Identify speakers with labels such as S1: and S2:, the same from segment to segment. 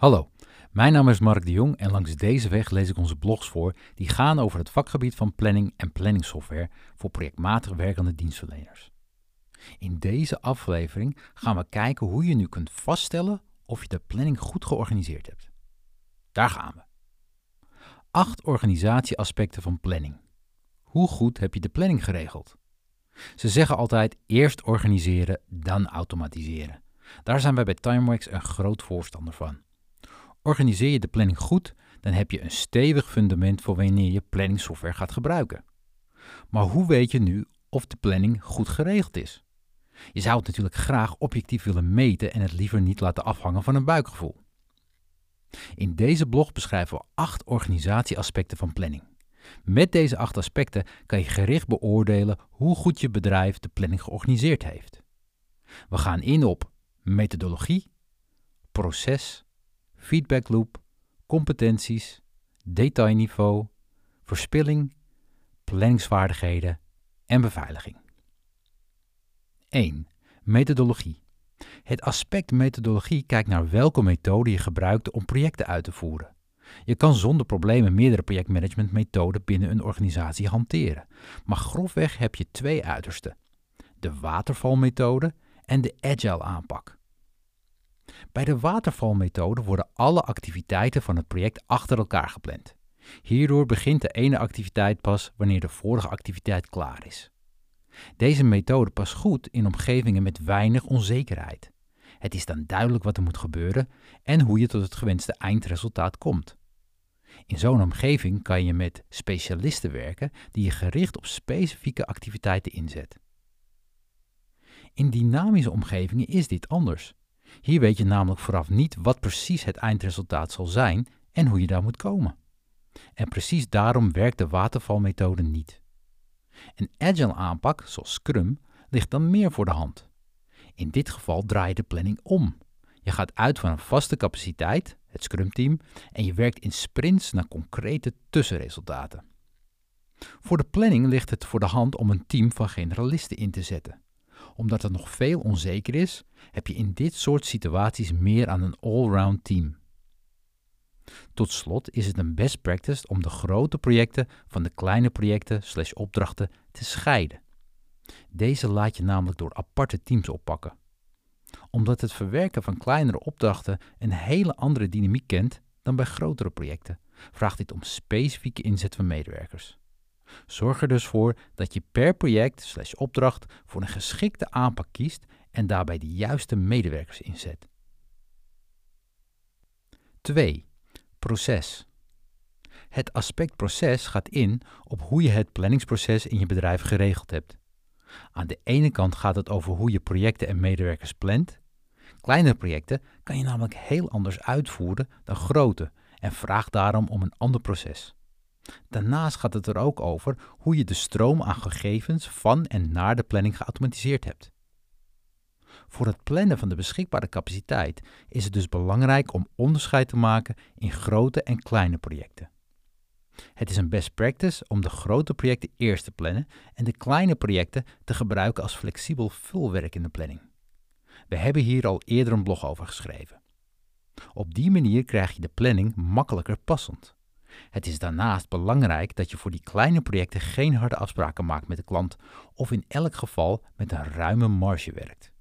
S1: Hallo, mijn naam is Mark de Jong en langs deze weg lees ik onze blogs voor die gaan over het vakgebied van planning en planningsoftware voor projectmatig werkende dienstverleners. In deze aflevering gaan we kijken hoe je nu kunt vaststellen of je de planning goed georganiseerd hebt. Daar gaan we. Acht organisatieaspecten van planning. Hoe goed heb je de planning geregeld? Ze zeggen altijd eerst organiseren, dan automatiseren. Daar zijn wij bij TimeWax een groot voorstander van. Organiseer je de planning goed, dan heb je een stevig fundament voor wanneer je planningsoftware gaat gebruiken. Maar hoe weet je nu of de planning goed geregeld is? Je zou het natuurlijk graag objectief willen meten en het liever niet laten afhangen van een buikgevoel. In deze blog beschrijven we acht organisatieaspecten van planning. Met deze acht aspecten kan je gericht beoordelen hoe goed je bedrijf de planning georganiseerd heeft. We gaan in op methodologie, proces, feedback loop, competenties, detailniveau, verspilling, planningsvaardigheden en beveiliging. 1. Methodologie. Het aspect methodologie kijkt naar welke methode je gebruikt om projecten uit te voeren. Je kan zonder problemen meerdere projectmanagementmethoden binnen een organisatie hanteren, maar grofweg heb je twee uitersten: de watervalmethode en de agile aanpak. Bij de watervalmethode worden alle activiteiten van het project achter elkaar gepland. Hierdoor begint de ene activiteit pas wanneer de vorige activiteit klaar is. Deze methode past goed in omgevingen met weinig onzekerheid. Het is dan duidelijk wat er moet gebeuren en hoe je tot het gewenste eindresultaat komt. In zo'n omgeving kan je met specialisten werken die je gericht op specifieke activiteiten inzet. In dynamische omgevingen is dit anders. Hier weet je namelijk vooraf niet wat precies het eindresultaat zal zijn en hoe je daar moet komen. En precies daarom werkt de watervalmethode niet. Een agile aanpak, zoals Scrum, ligt dan meer voor de hand. In dit geval draai je de planning om. Je gaat uit van een vaste capaciteit, het Scrum-team, en je werkt in sprints naar concrete tussenresultaten. Voor de planning ligt het voor de hand om een team van generalisten in te zetten omdat er nog veel onzeker is, heb je in dit soort situaties meer aan een all-round team. Tot slot is het een best practice om de grote projecten van de kleine projecten slash opdrachten te scheiden. Deze laat je namelijk door aparte teams oppakken. Omdat het verwerken van kleinere opdrachten een hele andere dynamiek kent dan bij grotere projecten, vraagt dit om specifieke inzet van medewerkers. Zorg er dus voor dat je per project slash opdracht voor een geschikte aanpak kiest en daarbij de juiste medewerkers inzet. 2. Proces. Het aspect proces gaat in op hoe je het planningsproces in je bedrijf geregeld hebt. Aan de ene kant gaat het over hoe je projecten en medewerkers plant. Kleine projecten kan je namelijk heel anders uitvoeren dan grote en vraagt daarom om een ander proces. Daarnaast gaat het er ook over hoe je de stroom aan gegevens van en naar de planning geautomatiseerd hebt. Voor het plannen van de beschikbare capaciteit is het dus belangrijk om onderscheid te maken in grote en kleine projecten. Het is een best practice om de grote projecten eerst te plannen en de kleine projecten te gebruiken als flexibel vulwerk in de planning. We hebben hier al eerder een blog over geschreven. Op die manier krijg je de planning makkelijker passend. Het is daarnaast belangrijk dat je voor die kleine projecten geen harde afspraken maakt met de klant of in elk geval met een ruime marge werkt.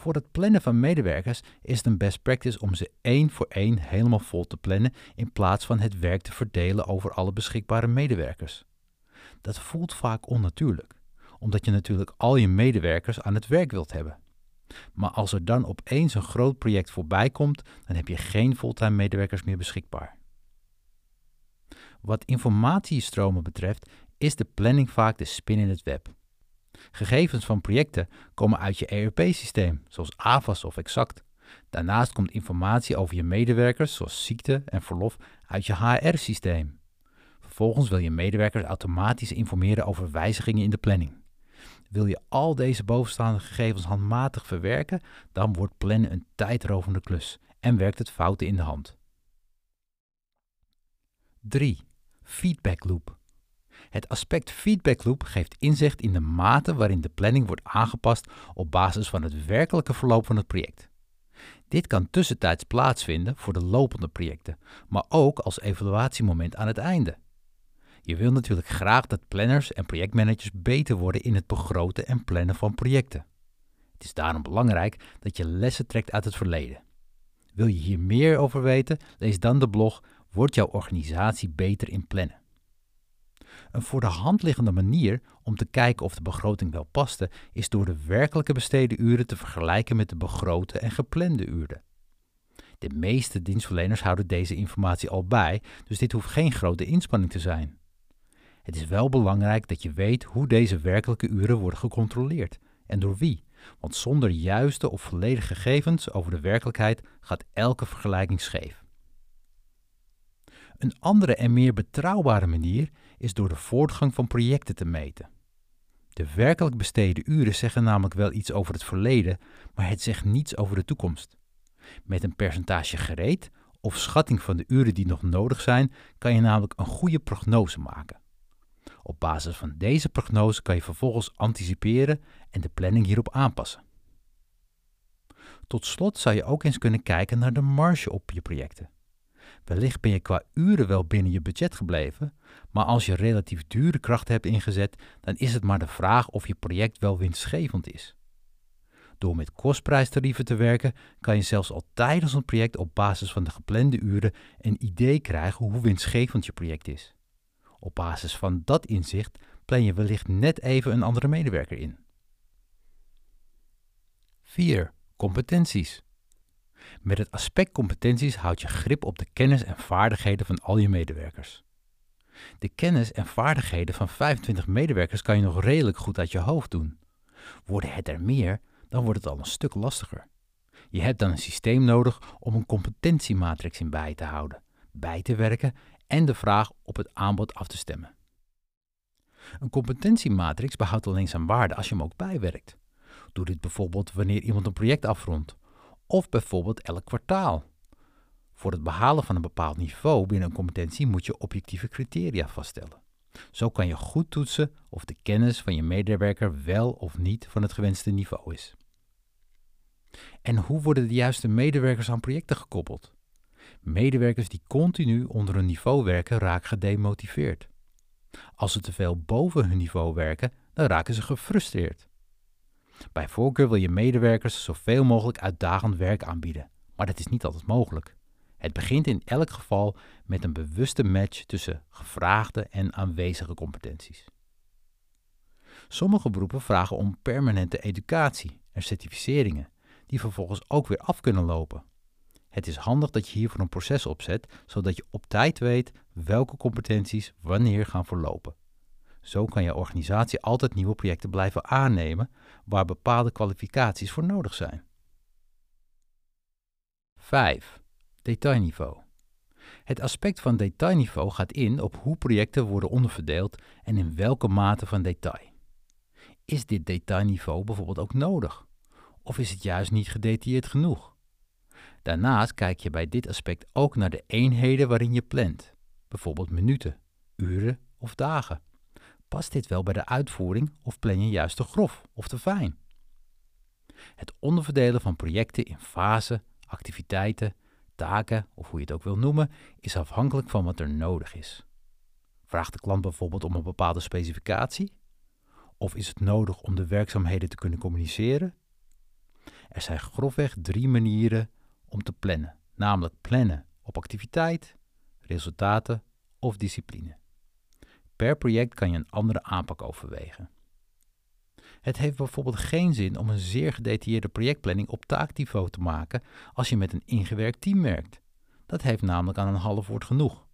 S1: Voor het plannen van medewerkers is het een best practice om ze één voor één helemaal vol te plannen in plaats van het werk te verdelen over alle beschikbare medewerkers. Dat voelt vaak onnatuurlijk, omdat je natuurlijk al je medewerkers aan het werk wilt hebben. Maar als er dan opeens een groot project voorbij komt, dan heb je geen fulltime medewerkers meer beschikbaar. Wat informatiestromen betreft is de planning vaak de spin in het web. Gegevens van projecten komen uit je ERP-systeem, zoals AVAS of Exact. Daarnaast komt informatie over je medewerkers, zoals ziekte en verlof, uit je HR-systeem. Vervolgens wil je medewerkers automatisch informeren over wijzigingen in de planning. Wil je al deze bovenstaande gegevens handmatig verwerken, dan wordt plannen een tijdrovende klus en werkt het fouten in de hand. 3. Feedback loop. Het aspect feedback loop geeft inzicht in de mate waarin de planning wordt aangepast op basis van het werkelijke verloop van het project. Dit kan tussentijds plaatsvinden voor de lopende projecten, maar ook als evaluatiemoment aan het einde. Je wil natuurlijk graag dat planners en projectmanagers beter worden in het begroten en plannen van projecten. Het is daarom belangrijk dat je lessen trekt uit het verleden. Wil je hier meer over weten? Lees dan de blog Wordt jouw organisatie beter in plannen? Een voor de hand liggende manier om te kijken of de begroting wel paste, is door de werkelijke besteden uren te vergelijken met de begrote en geplande uren. De meeste dienstverleners houden deze informatie al bij, dus dit hoeft geen grote inspanning te zijn. Het is wel belangrijk dat je weet hoe deze werkelijke uren worden gecontroleerd en door wie, want zonder juiste of volledige gegevens over de werkelijkheid gaat elke vergelijking scheef. Een andere en meer betrouwbare manier is door de voortgang van projecten te meten. De werkelijk besteden uren zeggen namelijk wel iets over het verleden, maar het zegt niets over de toekomst. Met een percentage gereed of schatting van de uren die nog nodig zijn, kan je namelijk een goede prognose maken. Op basis van deze prognose kan je vervolgens anticiperen en de planning hierop aanpassen. Tot slot zou je ook eens kunnen kijken naar de marge op je projecten. Wellicht ben je qua uren wel binnen je budget gebleven, maar als je relatief dure krachten hebt ingezet, dan is het maar de vraag of je project wel winstgevend is. Door met kostprijstarieven te werken, kan je zelfs al tijdens een project op basis van de geplande uren een idee krijgen hoe winstgevend je project is. Op basis van dat inzicht plan je wellicht net even een andere medewerker in. 4. Competenties. Met het aspect competenties houd je grip op de kennis en vaardigheden van al je medewerkers. De kennis en vaardigheden van 25 medewerkers kan je nog redelijk goed uit je hoofd doen. Worden het er meer, dan wordt het al een stuk lastiger. Je hebt dan een systeem nodig om een competentiematrix in bij te houden, bij te werken en de vraag op het aanbod af te stemmen. Een competentiematrix behoudt alleen zijn waarde als je hem ook bijwerkt. Doe dit bijvoorbeeld wanneer iemand een project afrondt, of bijvoorbeeld elk kwartaal. Voor het behalen van een bepaald niveau binnen een competentie moet je objectieve criteria vaststellen. Zo kan je goed toetsen of de kennis van je medewerker wel of niet van het gewenste niveau is. En hoe worden de juiste medewerkers aan projecten gekoppeld? Medewerkers die continu onder een niveau werken raken gedemotiveerd. Als ze te veel boven hun niveau werken, dan raken ze gefrustreerd. Bij voorkeur wil je medewerkers zoveel mogelijk uitdagend werk aanbieden, maar dat is niet altijd mogelijk. Het begint in elk geval met een bewuste match tussen gevraagde en aanwezige competenties. Sommige beroepen vragen om permanente educatie en certificeringen, die vervolgens ook weer af kunnen lopen. Het is handig dat je hiervoor een proces opzet, zodat je op tijd weet welke competenties wanneer gaan verlopen. Zo kan je organisatie altijd nieuwe projecten blijven aannemen waar bepaalde kwalificaties voor nodig zijn. 5. Detailniveau. Het aspect van detailniveau gaat in op hoe projecten worden onderverdeeld en in welke mate van detail. Is dit detailniveau bijvoorbeeld ook nodig? Of is het juist niet gedetailleerd genoeg? Daarnaast kijk je bij dit aspect ook naar de eenheden waarin je plant, bijvoorbeeld minuten, uren of dagen. Past dit wel bij de uitvoering of plan je juist te grof of te fijn? Het onderverdelen van projecten in fasen, activiteiten, taken of hoe je het ook wil noemen, is afhankelijk van wat er nodig is. Vraagt de klant bijvoorbeeld om een bepaalde specificatie? Of is het nodig om de werkzaamheden te kunnen communiceren? Er zijn grofweg drie manieren om te plannen, namelijk plannen op activiteit, resultaten of discipline. Per project kan je een andere aanpak overwegen. Het heeft bijvoorbeeld geen zin om een zeer gedetailleerde projectplanning op taakniveau te maken als je met een ingewerkt team werkt. Dat heeft namelijk aan een half woord genoeg.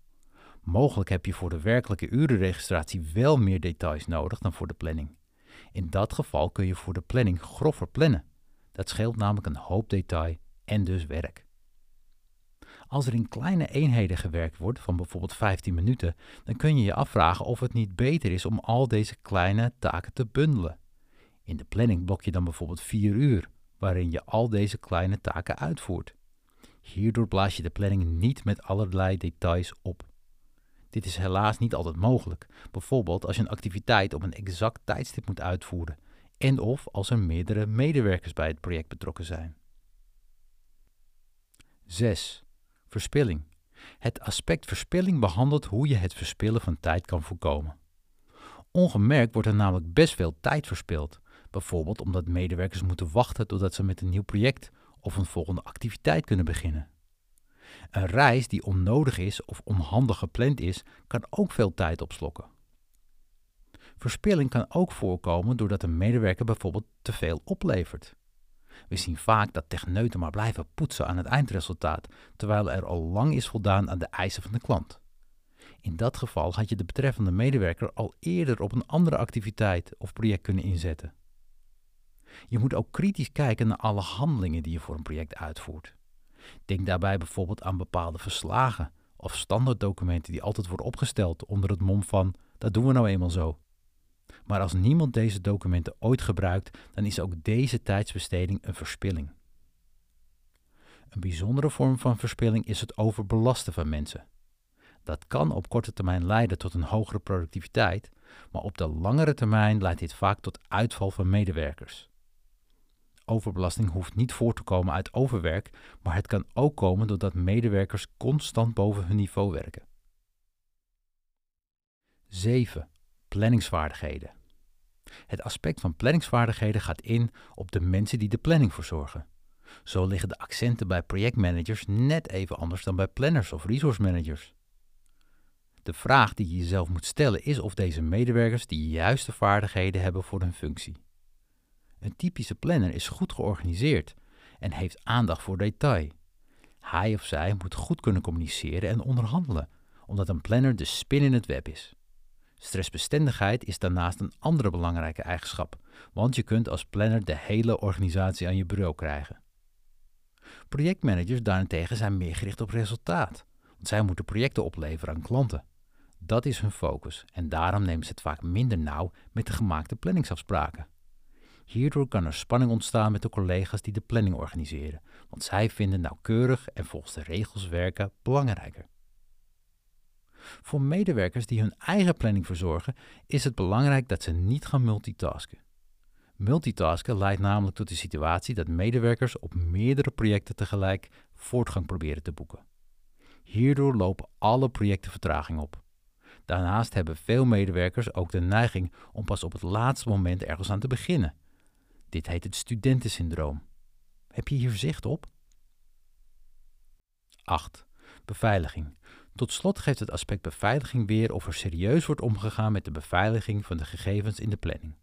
S1: Mogelijk heb je voor de werkelijke urenregistratie wel meer details nodig dan voor de planning. In dat geval kun je voor de planning grover plannen. Dat scheelt namelijk een hoop detail en dus werk. Als er in kleine eenheden gewerkt wordt, van bijvoorbeeld 15 minuten, dan kun je je afvragen of het niet beter is om al deze kleine taken te bundelen. In de planning blok je dan bijvoorbeeld 4 uur, waarin je al deze kleine taken uitvoert. Hierdoor blaas je de planning niet met allerlei details op. Dit is helaas niet altijd mogelijk, bijvoorbeeld als je een activiteit op een exact tijdstip moet uitvoeren en of als er meerdere medewerkers bij het project betrokken zijn. 6. Verspilling. Het aspect verspilling behandelt hoe je het verspillen van tijd kan voorkomen. Ongemerkt wordt er namelijk best veel tijd verspild, bijvoorbeeld omdat medewerkers moeten wachten totdat ze met een nieuw project of een volgende activiteit kunnen beginnen. Een reis die onnodig is of onhandig gepland is, kan ook veel tijd opslokken. Verspilling kan ook voorkomen doordat een medewerker bijvoorbeeld te veel oplevert. We zien vaak dat techneuten maar blijven poetsen aan het eindresultaat, terwijl er al lang is voldaan aan de eisen van de klant. In dat geval had je de betreffende medewerker al eerder op een andere activiteit of project kunnen inzetten. Je moet ook kritisch kijken naar alle handelingen die je voor een project uitvoert. Denk daarbij bijvoorbeeld aan bepaalde verslagen of standaarddocumenten die altijd worden opgesteld onder het mom van dat doen we nou eenmaal zo. Maar als niemand deze documenten ooit gebruikt, dan is ook deze tijdsbesteding een verspilling. Een bijzondere vorm van verspilling is het overbelasten van mensen. Dat kan op korte termijn leiden tot een hogere productiviteit, maar op de langere termijn leidt dit vaak tot uitval van medewerkers. Overbelasting hoeft niet voort te komen uit overwerk, maar het kan ook komen doordat medewerkers constant boven hun niveau werken. 7. Planningsvaardigheden. Het aspect van planningsvaardigheden gaat in op de mensen die de planning verzorgen. Zo liggen de accenten bij projectmanagers net even anders dan bij planners of resource managers. De vraag die je jezelf moet stellen is of deze medewerkers de juiste vaardigheden hebben voor hun functie. Een typische planner is goed georganiseerd en heeft aandacht voor detail. Hij of zij moet goed kunnen communiceren en onderhandelen, omdat een planner de spin in het web is. Stressbestendigheid is daarnaast een andere belangrijke eigenschap, want je kunt als planner de hele organisatie aan je bureau krijgen. Projectmanagers daarentegen zijn meer gericht op resultaat, want zij moeten projecten opleveren aan klanten. Dat is hun focus en daarom nemen ze het vaak minder nauw met de gemaakte planningsafspraken. Hierdoor kan er spanning ontstaan met de collega's die de planning organiseren, want zij vinden nauwkeurig en volgens de regels werken belangrijker. Voor medewerkers die hun eigen planning verzorgen, is het belangrijk dat ze niet gaan multitasken. Multitasken leidt namelijk tot de situatie dat medewerkers op meerdere projecten tegelijk voortgang proberen te boeken. Hierdoor lopen alle projecten vertraging op. Daarnaast hebben veel medewerkers ook de neiging om pas op het laatste moment ergens aan te beginnen. Dit heet het studentensyndroom. Heb je hier zicht op? 8. Beveiliging. Tot slot geeft het aspect beveiliging weer of er serieus wordt omgegaan met de beveiliging van de gegevens in de planning.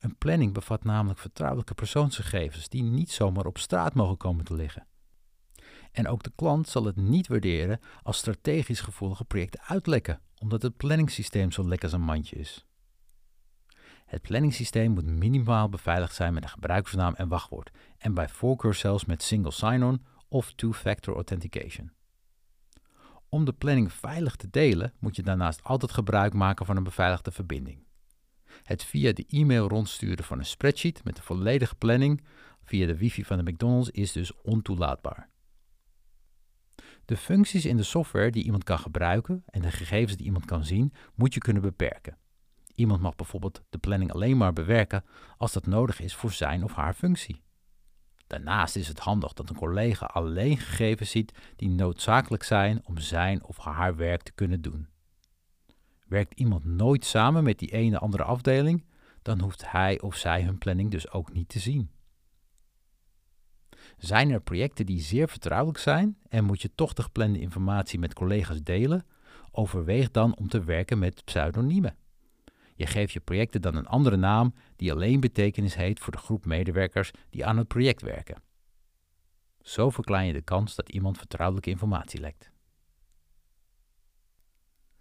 S1: Een planning bevat namelijk vertrouwelijke persoonsgegevens die niet zomaar op straat mogen komen te liggen. En ook de klant zal het niet waarderen als strategisch gevoelige projecten uitlekken, omdat het planningssysteem zo lekker als een mandje is. Het planningssysteem moet minimaal beveiligd zijn met een gebruikersnaam en wachtwoord, en bij voorkeur zelfs met single sign-on of two-factor authentication. Om de planning veilig te delen, moet je daarnaast altijd gebruik maken van een beveiligde verbinding. Het via de e-mail rondsturen van een spreadsheet met de volledige planning via de wifi van de McDonald's is dus ontoelaatbaar. De functies in de software die iemand kan gebruiken en de gegevens die iemand kan zien, moet je kunnen beperken. Iemand mag bijvoorbeeld de planning alleen maar bewerken als dat nodig is voor zijn of haar functie. Daarnaast is het handig dat een collega alleen gegevens ziet die noodzakelijk zijn om zijn of haar werk te kunnen doen. Werkt iemand nooit samen met die ene andere afdeling, dan hoeft hij of zij hun planning dus ook niet te zien. Zijn er projecten die zeer vertrouwelijk zijn en moet je toch de geplande informatie met collega's delen? Overweeg dan om te werken met pseudoniemen. Je geeft je projecten dan een andere naam die alleen betekenis heeft voor de groep medewerkers die aan het project werken. Zo verklein je de kans dat iemand vertrouwelijke informatie lekt.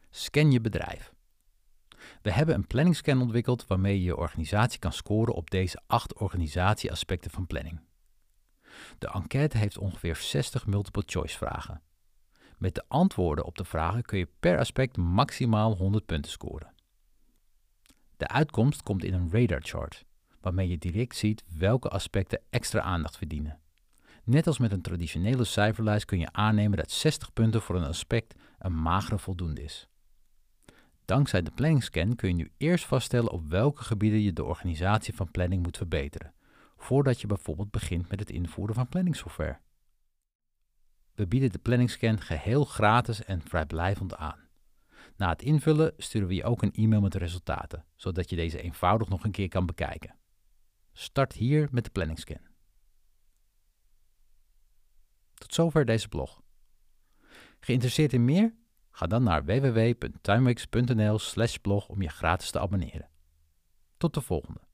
S1: Scan je bedrijf. We hebben een planningscan ontwikkeld waarmee je je organisatie kan scoren op deze acht organisatieaspecten van planning. De enquête heeft ongeveer 60 multiple choice vragen. Met de antwoorden op de vragen kun je per aspect maximaal 100 punten scoren. De uitkomst komt in een radar chart, waarmee je direct ziet welke aspecten extra aandacht verdienen. Net als met een traditionele cijferlijst kun je aannemen dat 60 punten voor een aspect een magere voldoende is. Dankzij de planningscan kun je nu eerst vaststellen op welke gebieden je de organisatie van planning moet verbeteren, voordat je bijvoorbeeld begint met het invoeren van planningssoftware. We bieden de planningscan geheel gratis en vrijblijvend aan. Na het invullen sturen we je ook een e-mail met de resultaten, zodat je deze eenvoudig nog een keer kan bekijken. Start hier met de planningscan. Tot zover deze blog. Geïnteresseerd in meer? Ga dan naar www.timewix.nl/blog om je gratis te abonneren. Tot de volgende.